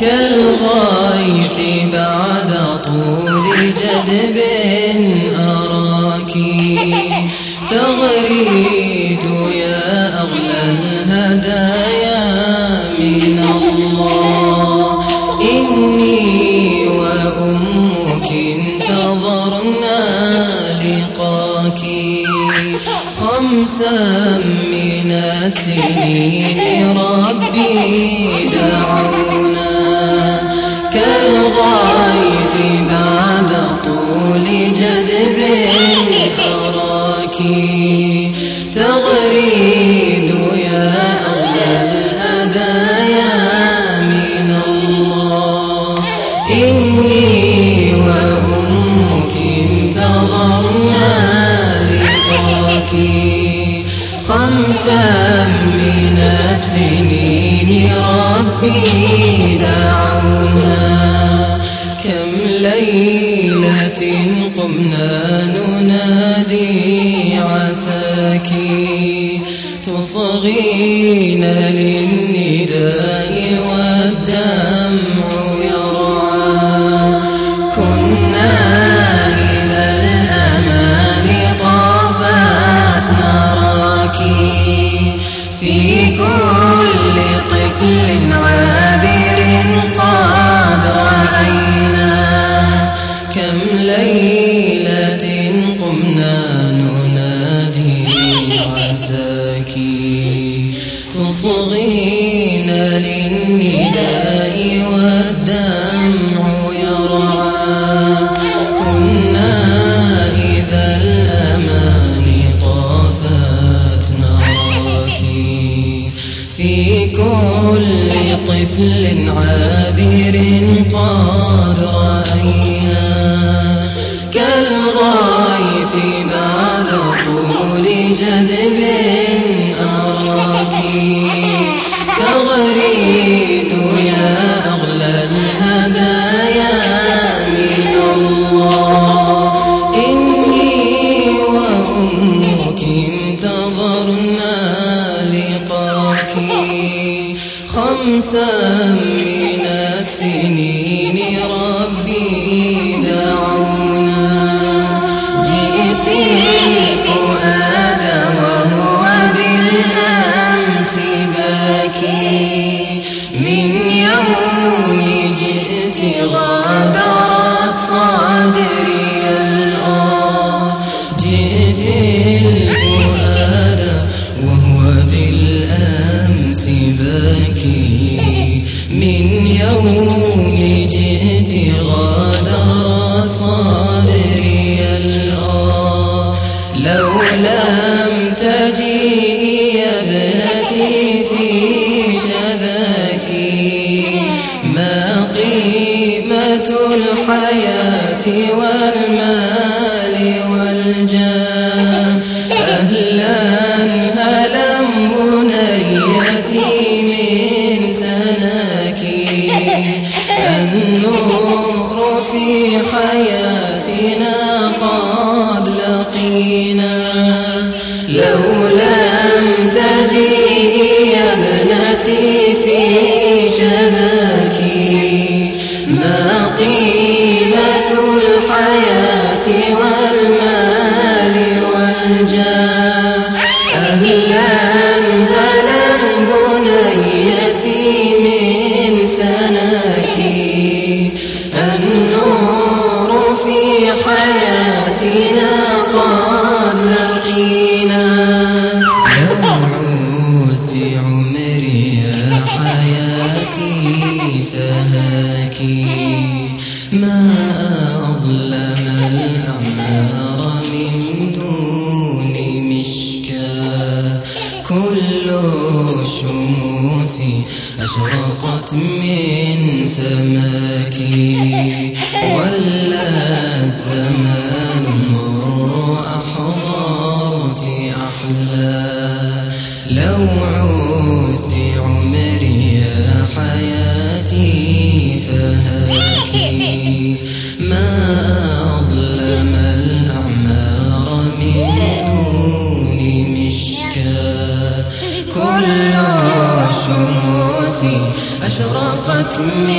كالغيث بعد طول جدب أراك. تغريد يا أغلى الهدايا من الله. إني وأمك انتظرنا لقاك. خمسا من السنين ربي دعونا كالغيث بعد طول جدب أراك تغريد يا أغلى الهدايا من الله. إني ليلة قمنا ننادي عساك تصغين للنداء انتظرنا لقاك خمسا من السنين. الحياة والمال والجاه. أهلا هلا بنيتي من سناك النور في حياتنا قد لقينا. لو لم تجيء يا ابنتي في شذاك ما قيمة الحياة. الشموس أشرقت من سماك ولا الزمان مر أحضرت أحلى. لو أشرقت